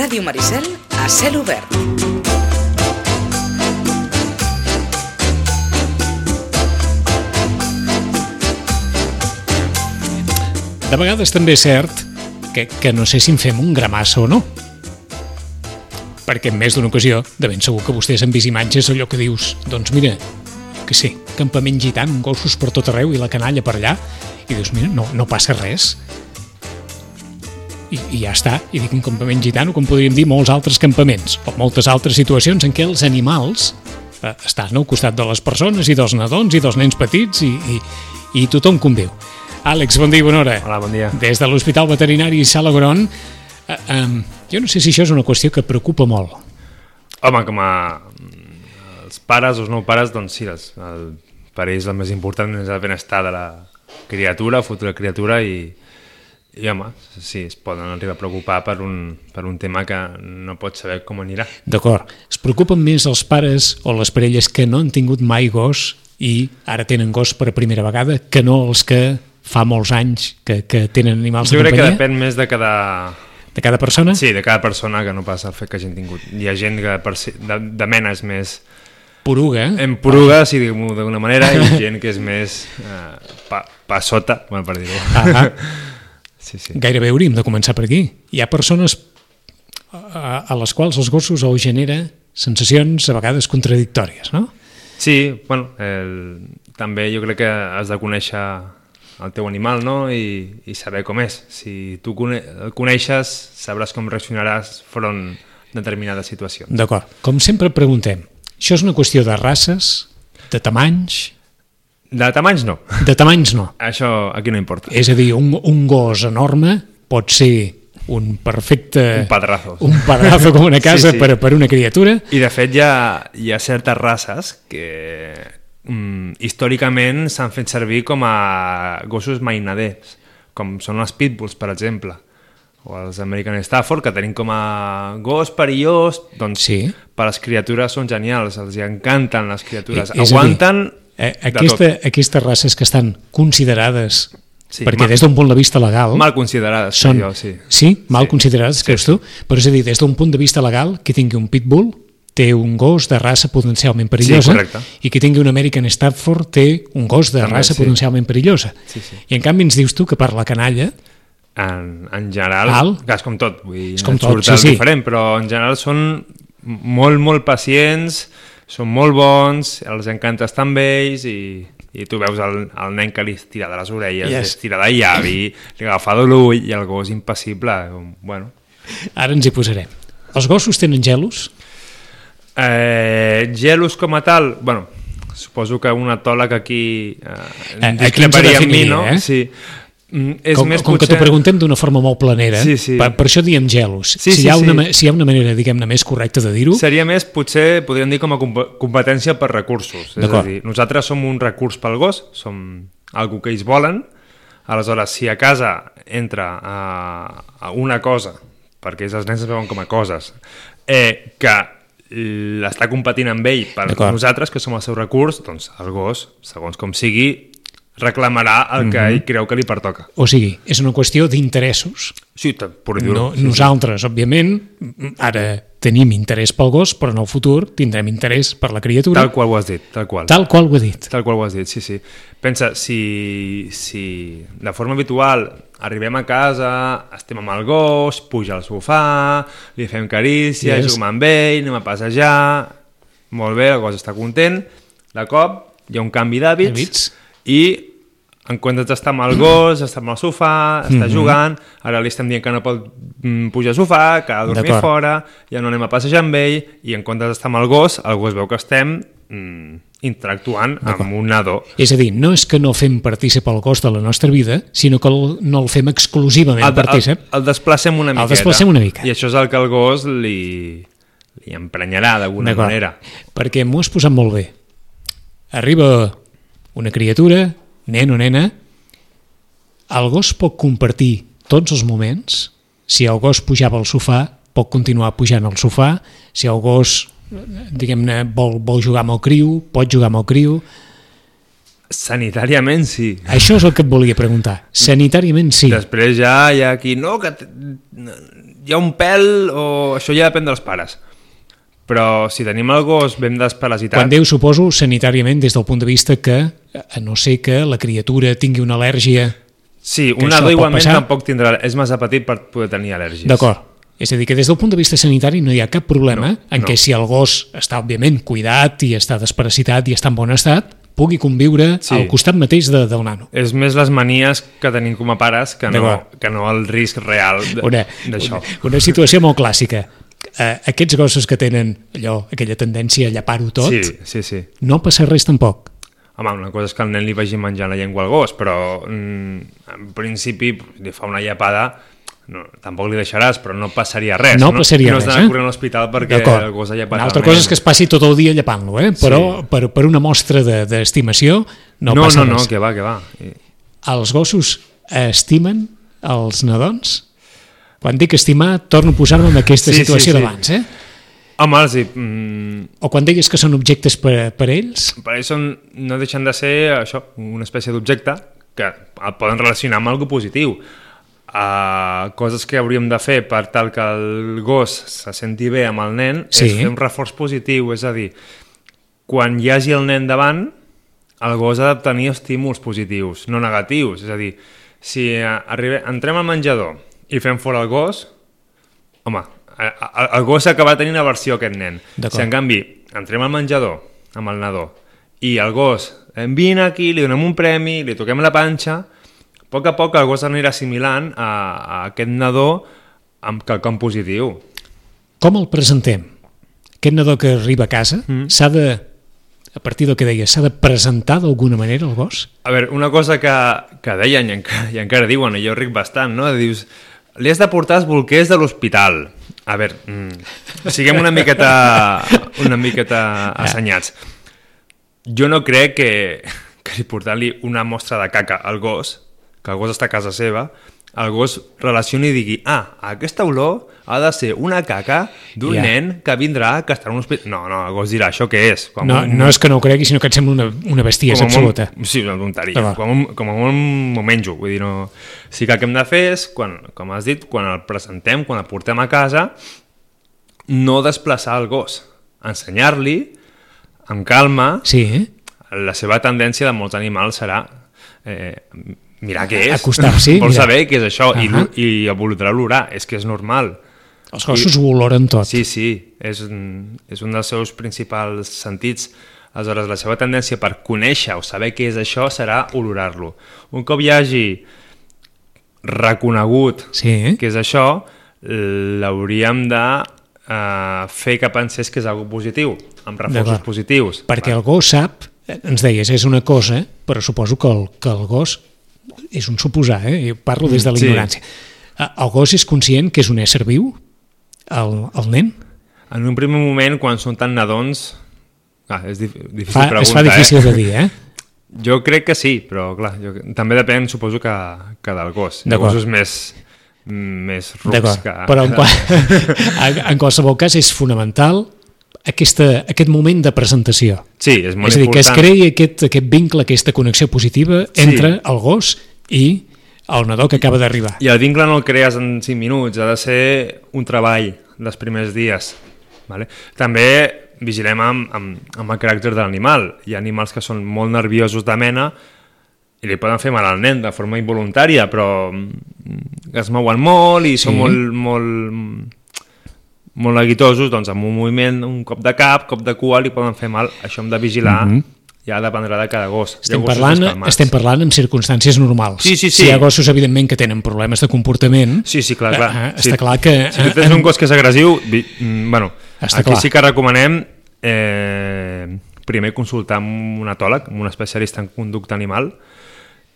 Ràdio Maricel a cel obert. De vegades també és cert que, que no sé si en fem un gramassa o no. Perquè en més d'una ocasió, de ben segur que vostès han vist imatges allò que dius, doncs mira, que sé, campament gitant, gossos per tot arreu i la canalla per allà, i dius, mira, no, no passa res. I, I ja està, i dic un campament gitano com podríem dir molts altres campaments, o moltes altres situacions en què els animals eh, estan al costat de les persones i dels nadons i dels nens petits i, i, i tothom conviu. Àlex, bon dia i bona hora. Hola, bon dia. Des de l'Hospital Veterinari Sala Gron, eh, eh, jo no sé si això és una qüestió que preocupa molt. Home, com a els pares o els no pares, doncs sí, els, el, per ells el més important és el benestar de la criatura, futura criatura, i, i home, sí, es poden arribar a preocupar per un, per un tema que no pots saber com anirà. D'acord. Es preocupen més els pares o les parelles que no han tingut mai gos i ara tenen gos per primera vegada que no els que fa molts anys que, que tenen animals Jo de crec que companyia? depèn més de cada... De cada persona? Sí, de cada persona que no passa el fet que hagin tingut. Hi ha gent que per de, de menes més Poruga. en poruga, si diguem-ho d'alguna manera, i gent que és més eh, pa, pa sota, bueno, per dir-ho. Ah, Sí, sí. Gairebé hauríem de començar per aquí. Hi ha persones a, a les quals els gossos els genera sensacions a vegades contradictòries, no? Sí, bueno, el, també jo crec que has de conèixer el teu animal, no?, i, i saber com és. Si tu cone el coneixes, sabràs com reaccionaràs front a determinades situacions. D'acord. Com sempre preguntem, això és una qüestió de races, de tamanys... De tamanys, no. De tamanys no. Això aquí no importa. És a dir, un, un gos enorme pot ser un perfecte... Un padrazo. Un padrazo com una casa Sí, sí. Per, per una criatura. I de fet hi ha, hi ha certes races que mm, històricament s'han fet servir com a gossos mainaders, com són els pitbulls, per exemple, o els American Stafford, que tenim com a gos perillós, doncs Sí. per les criatures són genials, els hi encanten les criatures, dir, aguanten Eh, de aquesta, tot. aquestes races que estan considerades, Sí, perquè mal- des d'un punt de vista legal... Mal considerades, són, jo, sí. sí, mal Sí. considerades, Sí, creus tu? Però és a dir, des d'un punt de vista legal, qui tingui un pitbull té un gos de raça potencialment perillosa correcte. i qui tingui un American Stafford té un gos de També, raça sí. potencialment perillosa. Sí, sí. I en canvi ens dius tu que per la canalla En, en general, Val. que és com tot, vull dir, És com en tot, sí, sí. diferent, però en general són molt, molt pacients, són molt bons, els encanta estar amb ells i, i tu veus el, el nen que li estira de les orelles, Yes. yes. estira de llavi, li agafa de l'ull i el gos impassible. Bueno. ara ens hi posarem. Els gossos tenen gelos? Eh, gelos com a tal, bueno, suposo que un etòleg aquí eh, Eh, aquí ens discreparia amb mi, no? eh? Sí. Mm, és com, més com que potser... t'ho preguntem d'una forma molt planera, Sí, sí. Per, per això diem gelos. Sí, si, sí, hi ha una, sí. ma- si hi ha una manera, diguem-ne, més correcta de dir-ho, Seria més, potser, podríem dir com a comp- competència per recursos. És a dir, nosaltres som un recurs pel gos, som algú que ells volen, aleshores, si a casa entra a, a una cosa, perquè els nens es veuen com a coses, eh, que l'està competint amb ell per nosaltres, que som el seu recurs, doncs el gos, segons com sigui, reclamarà el que Mhm. ell creu que li pertoca. o sigui, és una qüestió d'interessos. Sí, per dir-ho. No, sí, sí. nosaltres, òbviament, ara tenim interès pel gos, però en el futur tindrem interès per la criatura, Tal qual ho has dit, tal qual. tal qual ho he dit. Tal qual ho has dit, sí, sí. Pensa, si, si de forma habitual arribem a casa, estem amb el gos, puja al sofà, li fem carícia, Yes. juguem amb ell, anem a passejar, molt bé, el gos està content, de cop hi ha un canvi d'hàbits Hàbits. i en comptes d'estar amb el gos, està amb el sofà, està Mhm. jugant, ara li estem dient que no pot mm, pujar al sofà, que ha de dormir fora, ja no anem a passejar amb ell, i en comptes d'estar amb el gos, el gos veu que estem mm, interactuant amb un nadó. És a dir, no és que no fem partícip el gos de la nostra vida, sinó que el, no el fem exclusivament El, el, partícip. el desplacem una El miqueta. desplacem una mica. I això és el que el gos li, li emprenyarà d'alguna manera. Perquè m'ho has posat molt bé. Arriba una criatura, nen o nena, el gos pot compartir tots els moments. Si el gos pujava al sofà, pot continuar pujant al sofà. Si el gos, diguem-ne, vol, vol jugar amb el criu, pot jugar amb el criu. Sanitàriament sí. Això és el que et volia preguntar. Sanitàriament sí. Després ja hi ha qui... No, que hi ha un pèl o això ja depèn dels pares. Però si tenim el gos ben desparasitat... Quan diu, suposo, sanitàriament, des del punt de vista que, a no ser que la criatura tingui una al·lèrgia... Sí, un nadó pot igualment passar. tampoc tindrà... És massa petit per poder tenir al·lèrgies. D'acord. És a dir, que des del punt de vista sanitari no hi ha cap problema No, en no. què si el gos està, òbviament, cuidat i està desparasitat i està en bon estat, pugui conviure Sí. al costat mateix de, del nano. És més les manies que tenim com a pares que no, que no el risc real d'això. una, una situació molt clàssica. Eh, aquests gossos que tenen allò, aquella tendència a llapar-ho tot, Sí, sí, sí. no passa res tampoc. Home, una cosa és que el nen li vagi menjant la llengua al gos, però mm, en principi li fa una llapada, no, tampoc li deixaràs, però no passaria res. No passaria no res, has d'anar eh? corrent a l'hospital perquè el gos ha llapat Una altra cosa és que es passi tot el dia llapant-lo, eh? però per, per una mostra de- d'estimació no, no, passa no, no, res. que va, que va. I- Els gossos estimen els nadons? Quan dic estimar, torno a posar-me en aquesta Sí, sí, situació sí. d'abans, eh? Home, els, hi- mm, O quan deies que són objectes per, per ells? per ells són, no deixen de ser això, una espècie d'objecte que el poden relacionar amb algo positiu. Uh, coses que hauríem de fer per tal que el gos se senti bé amb el nen Sí. és fer un reforç positiu, és a dir, quan hi hagi el nen davant, el gos ha de tenir estímuls positius, no negatius. És a dir, si eh, arribe, entrem al menjador i fem fora el gos, home, el, el gos acabarà tenint aversió a aquest nen. Si en canvi entrem al menjador amb el nadó i el gos vine aquí, li donem un premi, li toquem la panxa, a poc a poc el gos anirà assimilant a, a aquest nadó amb quelcom positiu. Com el presentem? Aquest nadó que arriba a casa mm. s'ha de, a partir del que deies, s'ha de presentar d'alguna manera el gos? A veure, una cosa que, que deien i encara, i encara diuen, i jo ric bastant, no? Dius, has de portar els bolquers de l'hospital. A veure, mm, siguem una miqueta, una miqueta assenyats. Jo no crec que, que li portar-li una mostra de caca al gos, que el gos està a casa seva, el gos relacioni i digui ah, aquesta olor ha de ser una caca d'un Ja. nen que vindrà, que estarà en un hospital... No, no, el gos dirà, això què és? Com No, un- no és que no ho cregui, sinó que et sembla una, una bestiesa com a molt- absoluta. Sí, una tonteria. Com, a un- com a molt m'ho menjo. Vull dir, no... Sí que el que hem de fer és, quan, com has dit, quan el presentem, quan el portem a casa, no desplaçar el gos. Ensenyar-li, amb calma, Sí, eh? la seva tendència de molts animals serà eh, mirar què és. Acostar-s'hi, Vol mirar. saber què és això i, Ahà. l'o- i evolucionar l'orar. És que és normal. Els gossos ho oloren tot. Sí, sí, és, és un dels seus principals sentits. Aleshores, la seva tendència per conèixer o saber què és això serà olorar-lo. Un cop hi hagi reconegut Sí, eh? què és això, l'hauríem de eh, fer que pensés que és algo positiu, amb reforços positius. Perquè el gos sap, eh, ens deies, és una cosa, però suposo que el, que el gos és un suposar, eh? Jo parlo des de la Sí. ignorància. Eh, El gos és conscient que és un ésser viu, el, el nen? En un primer moment, quan són tan nadons... Ah, és dif difícil Fa, pregunta, es fa difícil eh? de dir, eh? Jo crec que sí, però clar, jo, també depèn, suposo, que, que del gos. Ha D'acord. gossos més, més rucs que... però en, qual, en qualsevol cas és fonamental aquesta, aquest moment de presentació. Sí, és molt és a dir, que es important. creï aquest, aquest vincle, aquesta connexió positiva Sí. entre el gos i el nadó que acaba d'arribar. I el vincle no el crees en 5 minuts, ha de ser un treball dels primers dies. Vale? També vigilem amb, amb, amb el caràcter de l'animal. Hi ha animals que són molt nerviosos de mena i li poden fer mal al nen de forma involuntària, però mm, es mouen molt i són Sí. molt, molt, molt neguitosos, doncs amb un moviment, un cop de cap, cop de cua, li poden fer mal. Això hem de vigilar, mm -hmm. ja dependrà de cada gos. Estem parlant, estem parlant en circumstàncies normals. Sí, sí, Si sí. hi ha gossos, evidentment, que tenen problemes de comportament, Sí, sí, clar, clar. eh, eh, Sí. està clar que... Si tu tens eh, un gos que és agressiu, vi, mm, bueno, Està aquí clar. sí que recomanem eh, primer consultar amb un etòleg, amb un especialista en conducta animal,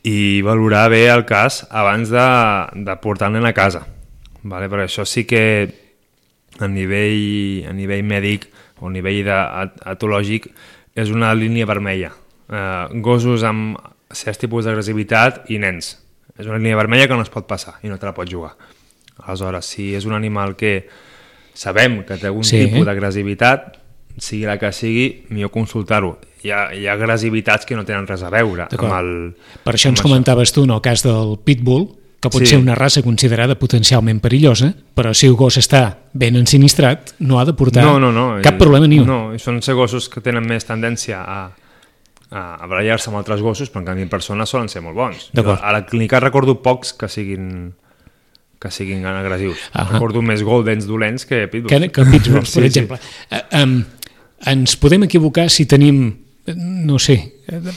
i valorar bé el cas abans de, de portar el nen a casa. Vale? Perquè això sí que a nivell, a nivell mèdic o a nivell de, et- etològic és una línia vermella. Eh, gossos amb certs tipus d'agressivitat i nens. És una línia vermella que no es pot passar i no te la pots jugar. Aleshores, si és un animal que sabem que té algun Sí. tipus d'agressivitat, sigui la que sigui, millor consultar-ho. Hi ha, hi ha agressivitats que no tenen res a veure amb el... Per això ens amb comentaves tu, en el cas del Pitbull, que pot Sí. ser una raça considerada potencialment perillosa, però si el gos està ben ensinistrat, no ha de portar no, no, no. cap problema ni un. No, i són ser gossos que tenen més tendència a, a, a barallar-se amb altres gossos, però en canvi en persona solen ser molt bons. Jo A la clínica recordo pocs que siguin que siguin agressius. Ahà. Recordo més goldens dolents que pitbulls. que, que pitbulls, per Sí, sí. exemple. Eh, um, ens podem equivocar si tenim, no sé,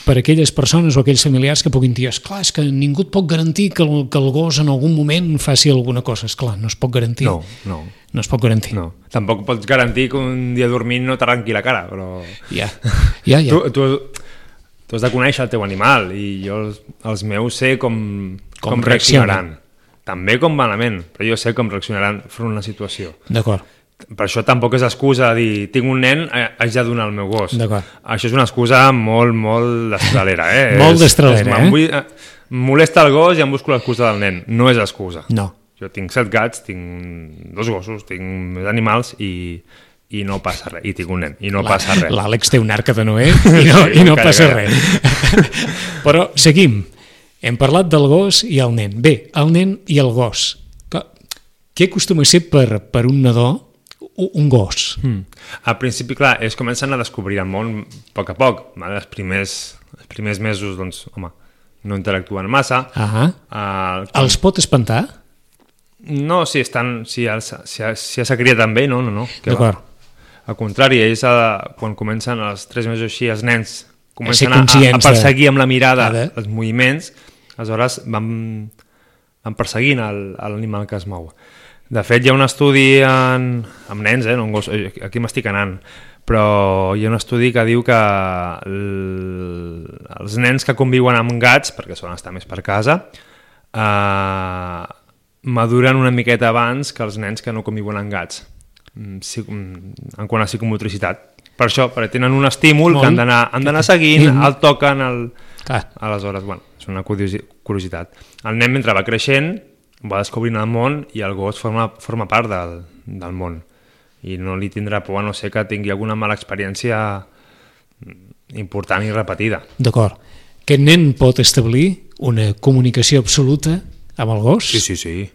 per aquelles persones o aquells familiars que puguin dir, esclar, és que ningú et pot garantir que el, que el gos en algun moment faci alguna cosa. Esclar, no es pot garantir. No, no, No es pot garantir. no. Tampoc pots garantir que un dia dormint no t'arranqui la cara, però... Ja, ja, ja. Tu, tu, tu has de conèixer el teu animal i jo els, els meus sé com, com, Com reaccionaran. També com malament, però jo sé com reaccionaran front a una situació. D'acord. Per això tampoc és excusa de dir tinc un nen, eh, haig de donar el meu gos. Això és una excusa molt, molt destralera. Eh? Molt destralera, eh? Vull, eh? molesta el gos i em busco l'excusa del nen. No és excusa. No. Jo tinc set gats, tinc dos gossos, tinc més animals i, i no passa res. I tinc un nen, i no passa res. L'Àlex té un arca de Noé i no, Sí, i no passa encara. res. Però seguim. Hem parlat del gos i el nen. Bé, el nen i el gos. Què acostuma a ser per, per un nadó un gos? Mm. Al principi, clar, ells comencen a descobrir el món a poc a poc. Vale? Els, primers, els primers mesos, doncs, home, no interactuen massa. Uh, Els pot espantar? no, si estan, si, ja, si, si s'ha criat amb ell, no, no, no. D'acord. Al contrari, ells, eh, quan comencen els tres mesos així, els nens comencen a, a, a de- perseguir amb la mirada de- els moviments, aleshores van, van perseguint el- l'animal que es mou. De fet, hi ha un estudi en, amb nens, eh, no gos, eh, aquí m'estic anant, però hi ha un estudi que diu que el, els nens que conviuen amb gats, perquè solen estar més per casa, eh, maduren una miqueta abans que els nens que no conviuen amb gats, mm, sí, mm, en quant a psicomotricitat. Per això, perquè tenen un estímul Molt. que han d'anar seguint, el toquen, el... Clar, aleshores, bueno, és una curiosi- curiositat. El nen, mentre va creixent, va descobrint el món i el gos forma, forma part del, del món. I no li tindrà por a no ser que tingui alguna mala experiència important i repetida. d'acord. Aquest nen pot establir una comunicació absoluta amb el gos? Sí, sí, sí.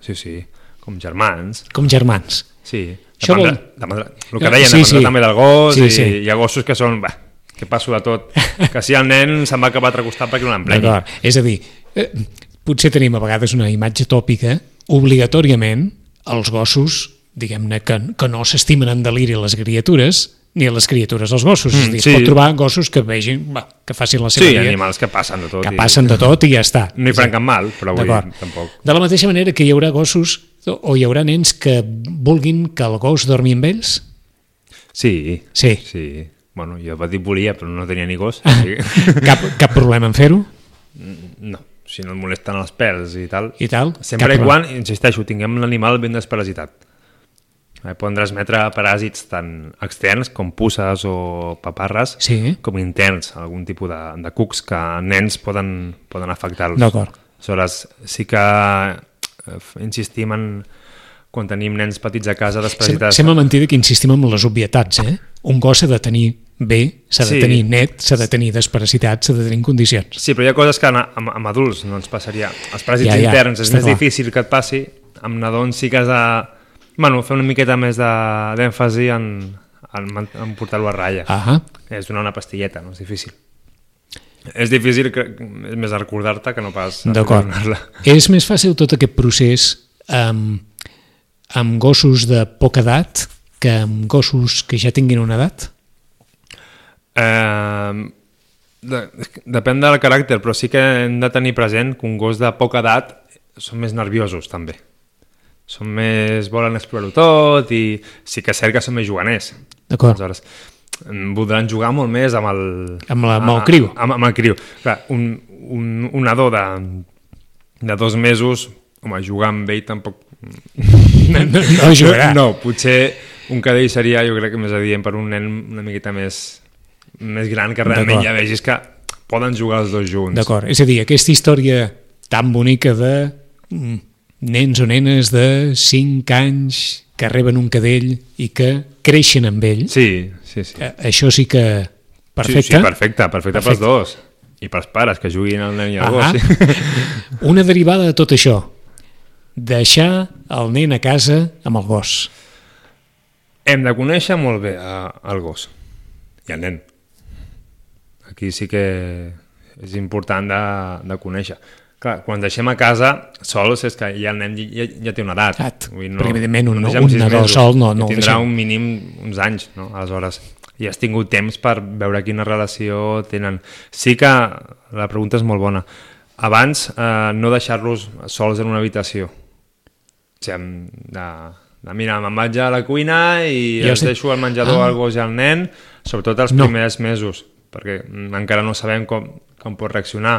Sí, sí. Com germans. Com germans. Sí. Això Dependrà, vol- dependrà, el que deien, Sí, sí, dependrà sí. també del gos Sí, i sí. hi ha gossos que són... Bah, que passo de tot. Que si el nen se'n va acabar a recostar perquè no l'emplenyi. És a dir, eh, potser tenim a vegades una imatge tòpica, obligatòriament els gossos, diguem-ne, que, que no s'estimen en deliri les criatures, ni a les criatures als gossos. Mm, és a dir, sí. es pot trobar gossos que vegin, va, que facin la seva Sí, vida, animals que passen de tot. que i- passen de tot i ja està. No hi faran cap mal, però vull dir, tampoc. De la mateixa manera que hi haurà gossos o hi haurà nens que vulguin que el gos dormi amb ells? Sí, Sí. sí. Bueno, jo petit volia, però no tenia ni gos. que- Cap, cap problema en fer-ho? no, si no et molesten els pèls i tal. I tal? Sempre i problema. quan, insisteixo, tinguem l'animal ben desparasitat. Eh, Poden transmetre paràsits tant externs com pusses o paparres Sí. com interns, algun tipus de, de cucs que nens poden, poden afectar-los. D'acord. Aleshores, sí que eh, insistim en quan tenim nens petits a casa desparasitats... sembla mentida que insistim en les obvietats, eh? Un gos s'ha de tenir bé, s'ha de Sí. tenir net, s'ha de tenir desparasitat, s'ha de tenir en condicions. Sí, però hi ha coses que amb, amb, adults no ens passaria. Els paràsits Ja, ja, interns és més clar. difícil que et passi. Amb nadons sí que has de bueno, fer una miqueta més de- d'èmfasi en, en, en portar-lo a ratlla. Ah, És donar una pastilleta, no és difícil. És difícil, que, és més recordar-te que no pas d'acord. És més fàcil tot aquest procés amb, amb gossos de poca edat que amb gossos que ja tinguin una edat? Eh, de, depèn del caràcter, però sí que hem de tenir present que un gos de poca edat són més nerviosos, també. Són més... volen explorar-ho tot i sí que és cert que són més juganers. D'acord. Aleshores, voldran jugar molt més amb el... Amb la- amb el criu. Amb, amb el criu. Clar, un, un, un nadó de, de dos mesos, home, jugar amb ell tampoc... No, no, no jugarà. No, potser un cadell seria, jo crec que més adient per un nen una miqueta més, més gran, que realment ja vegis que poden jugar els dos junts. D'acord, és a dir, aquesta història tan bonica de mm, nens o nenes de 5 anys que reben un cadell i que creixen amb ell, Sí, sí, sí. eh, això sí que Sí, perfecte. sí, perfecte, perfecte, pels Perfecte. dos. I pels pares, que juguin el nen i Ah, gos. Sí. Una derivada de tot això. Deixar el nen a casa amb el gos. Hem de conèixer molt bé a, el gos i el nen. Aquí sí que és important de, de conèixer. Clar, quan deixem a casa sols és que ja el nen ja, ja té una edat. Edat. Vull dir, Perquè, evidentment, un- deixem un nadó sol no- no Tindrà un mínim uns anys, no? Aleshores, ja has tingut temps per veure quina relació tenen. Sí que la pregunta és molt bona. Abans, eh, no deixar-los sols en una habitació. O sigui, de, de mira, me'n vaig a la cuina i Ja els sé. deixo al menjador Ah. al gos i al nen, sobretot els No. primers mesos, perquè encara no sabem com, com pot reaccionar.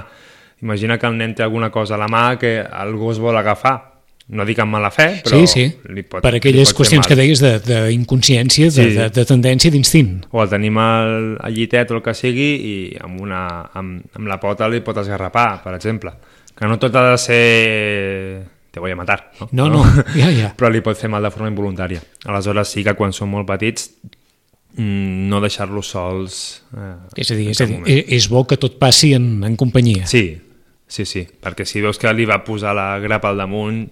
Imagina que el nen té alguna cosa a la mà que el gos vol agafar. No dic amb mala fe, però sí, sí. li pot per aquelles pot qüestions que deies de- d'inconsciència, de, de, Sí. de, de tendència, d'instint. O el tenim al, al llitet o el que sigui i amb, una, amb, amb la pota li pot esgarrapar, per exemple. Que no tot ha de ser... Te voy a matar, no? No, no, ja, ja. Però li pot fer mal de forma involuntària. Aleshores sí que quan són molt petits no deixar-los sols... Eh, És a dir, és, a dir és, bo que tot passi en, en companyia. Sí, sí, sí, perquè si veus que li va posar la grapa al damunt,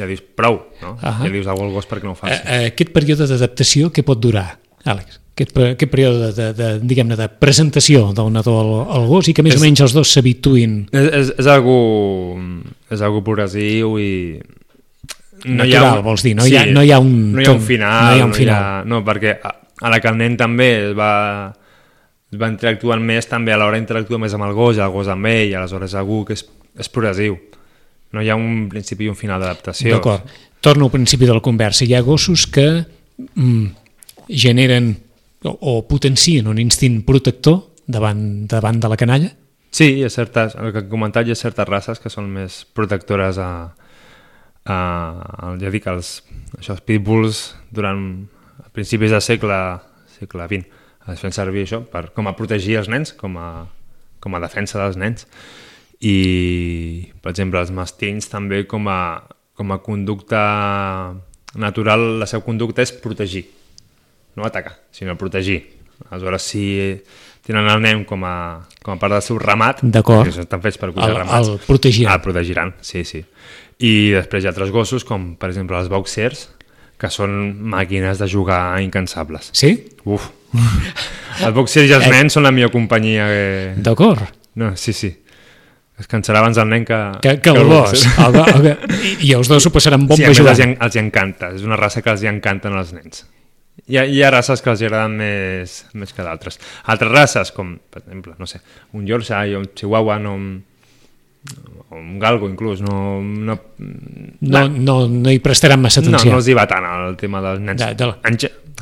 ja dius prou, no? Ahà. Ja li dius alguna al gos perquè no ho faci. Eh, eh, aquest període d'adaptació, què pot durar, Àlex? Aquest, aquest període de, de, diguem-ne, de presentació del nadó al, al gos i que més És- o menys els dos s'habituïn És, és, és, algú, és algú progressiu i... Natural, vols dir, no hi ha- no hi ha un no hi ha un final, no hi ha un no, final. no, perquè a, la que el nen també es va, es va interactuant més, també a l'hora interactua més amb el gos i el gos amb ell, aleshores és algú que és, és progressiu. No hi ha un principi i un final d'adaptació. D'acord. Torno al principi de la conversa. Hi ha gossos que mm, generen o, o potencien un instint protector davant, davant de la canalla? Sí, hi ha certes, el que he comentat hi ha certes races que són més protectores a, a, a ja dic, els, això, els pitbulls durant a principis del segle, segle XX es feien servir això per, com a protegir els nens, com a, com a defensa dels nens i per exemple els mastins també com a, com a conducta natural, la seva conducta és protegir no atacar, sinó protegir. Aleshores, si tenen el nen com a, com a part del seu ramat, que estan fets per cuidar El- ramats, el protegiran. El protegiran, sí, sí. I després hi ha altres gossos, com per exemple els boxers, que són màquines de jugar incansables. Sí? Uf! Els boxers i els Eh. nens són la millor companyia que... D'acord. No, sí, sí. Es cansarà abans el nen que, Que, que el gos. boxer. El, el, i, els dos s'ho passaran Sí, bomba a més jugant. els, els hi encanta, és una raça que els hi encanten als nens. Hi ha, hi ha races que els agraden més, més que d'altres. Altres races, com, per exemple, no sé, un Yorkshire o un Chihuahua, no, un Galgo inclús, no... no No, no, no hi prestaran massa no, atenció. no els hi va tant el tema dels nens. De- de la- En,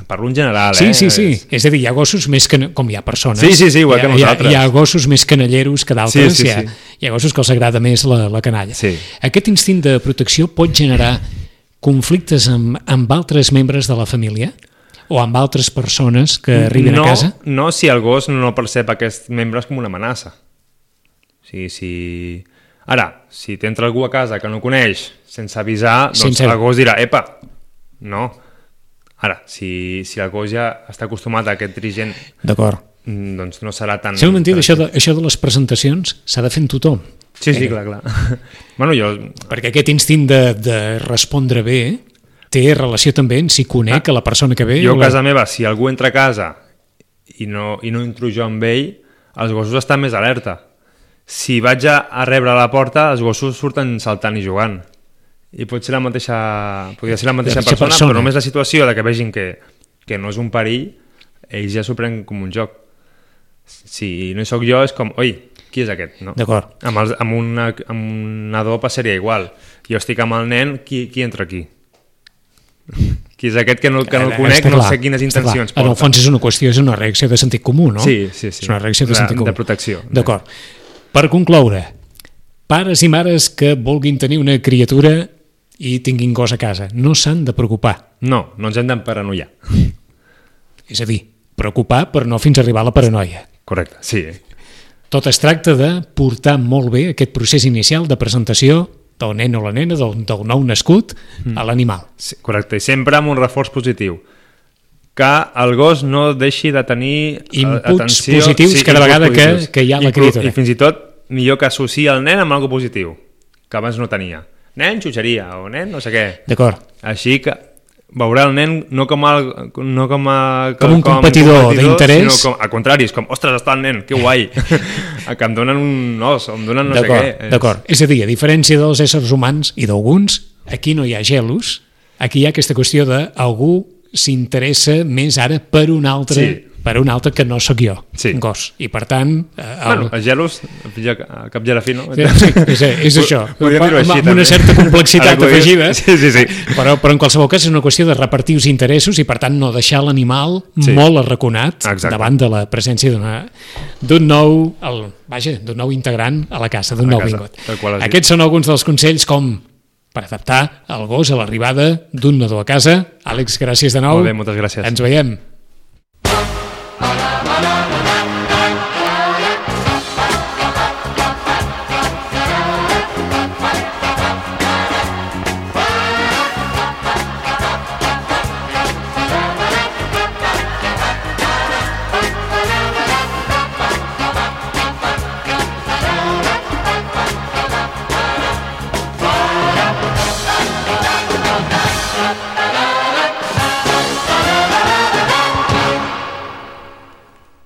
parlo en general, Sí, eh? sí, sí. És- És a dir, hi ha gossos més que... Com hi ha persones. Sí, sí, sí, igual hi ha, que nosaltres. Hi ha, hi ha gossos més canalleros que d'altres. Sí, sí, hi, ha, sí. hi ha gossos que els agrada més la, la canalla. Sí. Aquest instint de protecció pot generar conflictes amb, amb altres membres de la família? O amb altres persones que arriben no, a casa? No si el gos no percep aquests membres com una amenaça. O sigui, si... Ara, si t'entra algú a casa que no coneix sense avisar, doncs Sense- el gos dirà, epa, no. Ara, si, si el gos ja està acostumat a aquest dirigent, D'acord. mm, doncs no serà tan... Mentit, tan això, de, això de les presentacions s'ha de fer amb tothom. Sí, sí, clar, clar. bueno, jo... Perquè aquest instint de, de respondre bé té relació també amb si conec a la persona que ve. Jo a la- casa meva, si algú entra a casa i no, i no entro jo amb ell, els gossos estan més alerta. Si vaig a, a rebre a la porta, els gossos surten saltant i jugant. I pot ser la mateixa, podria ser la mateixa, mateixa persona, persona. però només la situació de que vegin que, que no és un perill, ells ja s'ho prenen com un joc. Si no hi sóc jo, és com, oi, qui és aquest? No? D'acord. Amb, els, amb, una, amb un nadó passaria igual. Jo estic amb el nen, qui, qui entra aquí? Qui és aquest que no, que no el Eh, conec, no sé quines intencions En el porta. fons és una qüestió, és una reacció de sentit comú, no? Sí, sí, sí. És una reacció de, De- sentit comú. de protecció. D'acord. Per concloure, pares i mares que vulguin tenir una criatura i tinguin gos a casa, no s'han de preocupar. No, no ens hem d'emparanoiar. És a dir, preocupar per no fins a arribar a la paranoia. Correcte, sí. Tot es tracta de portar molt bé aquest procés inicial de presentació del nen o la nena, del, del nou nascut, Mm. a l'animal. sí. Correcte, i sempre amb un reforç positiu. que el gos no deixi de tenir eh, Inputs atenció, positius cada inputs vegada que- que hi ha la criatura. I fins i tot millor que associï el nen amb algo positiu, que abans no tenia. Nen, xutxeria, o nen, no sé què. D'acord. Així que veurà el nen no com, el, no com, a, Com un competidor d'interès. sinó com, al contrari, és com, ostres, està el nen, que guai, que em donen un os, o em donen no sé què. D'acord. És a dir, a diferència dels éssers humans i d'alguns, aquí no hi ha gelos, aquí hi ha aquesta qüestió de algú s'interessa més ara per un altre, Sí. Per un altre que no sóc jo, Sí. gos. I per tant... Eh, el... Bueno, gelos, ja, a cap no? Sí, sí, és, és això, Podríem dir-ho així, amb una certa complexitat afegida, Sí, sí, sí. però, però en qualsevol cas és una qüestió de repartir els interessos i per tant no deixar l'animal Sí. molt arraconat Exacte. davant de la presència d'un nou, el, vaja, d'un nou integrant a la casa, d'un nou casa, vingut. Aquests són alguns dels consells com per adaptar el gos a l'arribada d'un nadó a casa. Àlex, gràcies de nou. Molt bé, moltes gràcies. Ens veiem.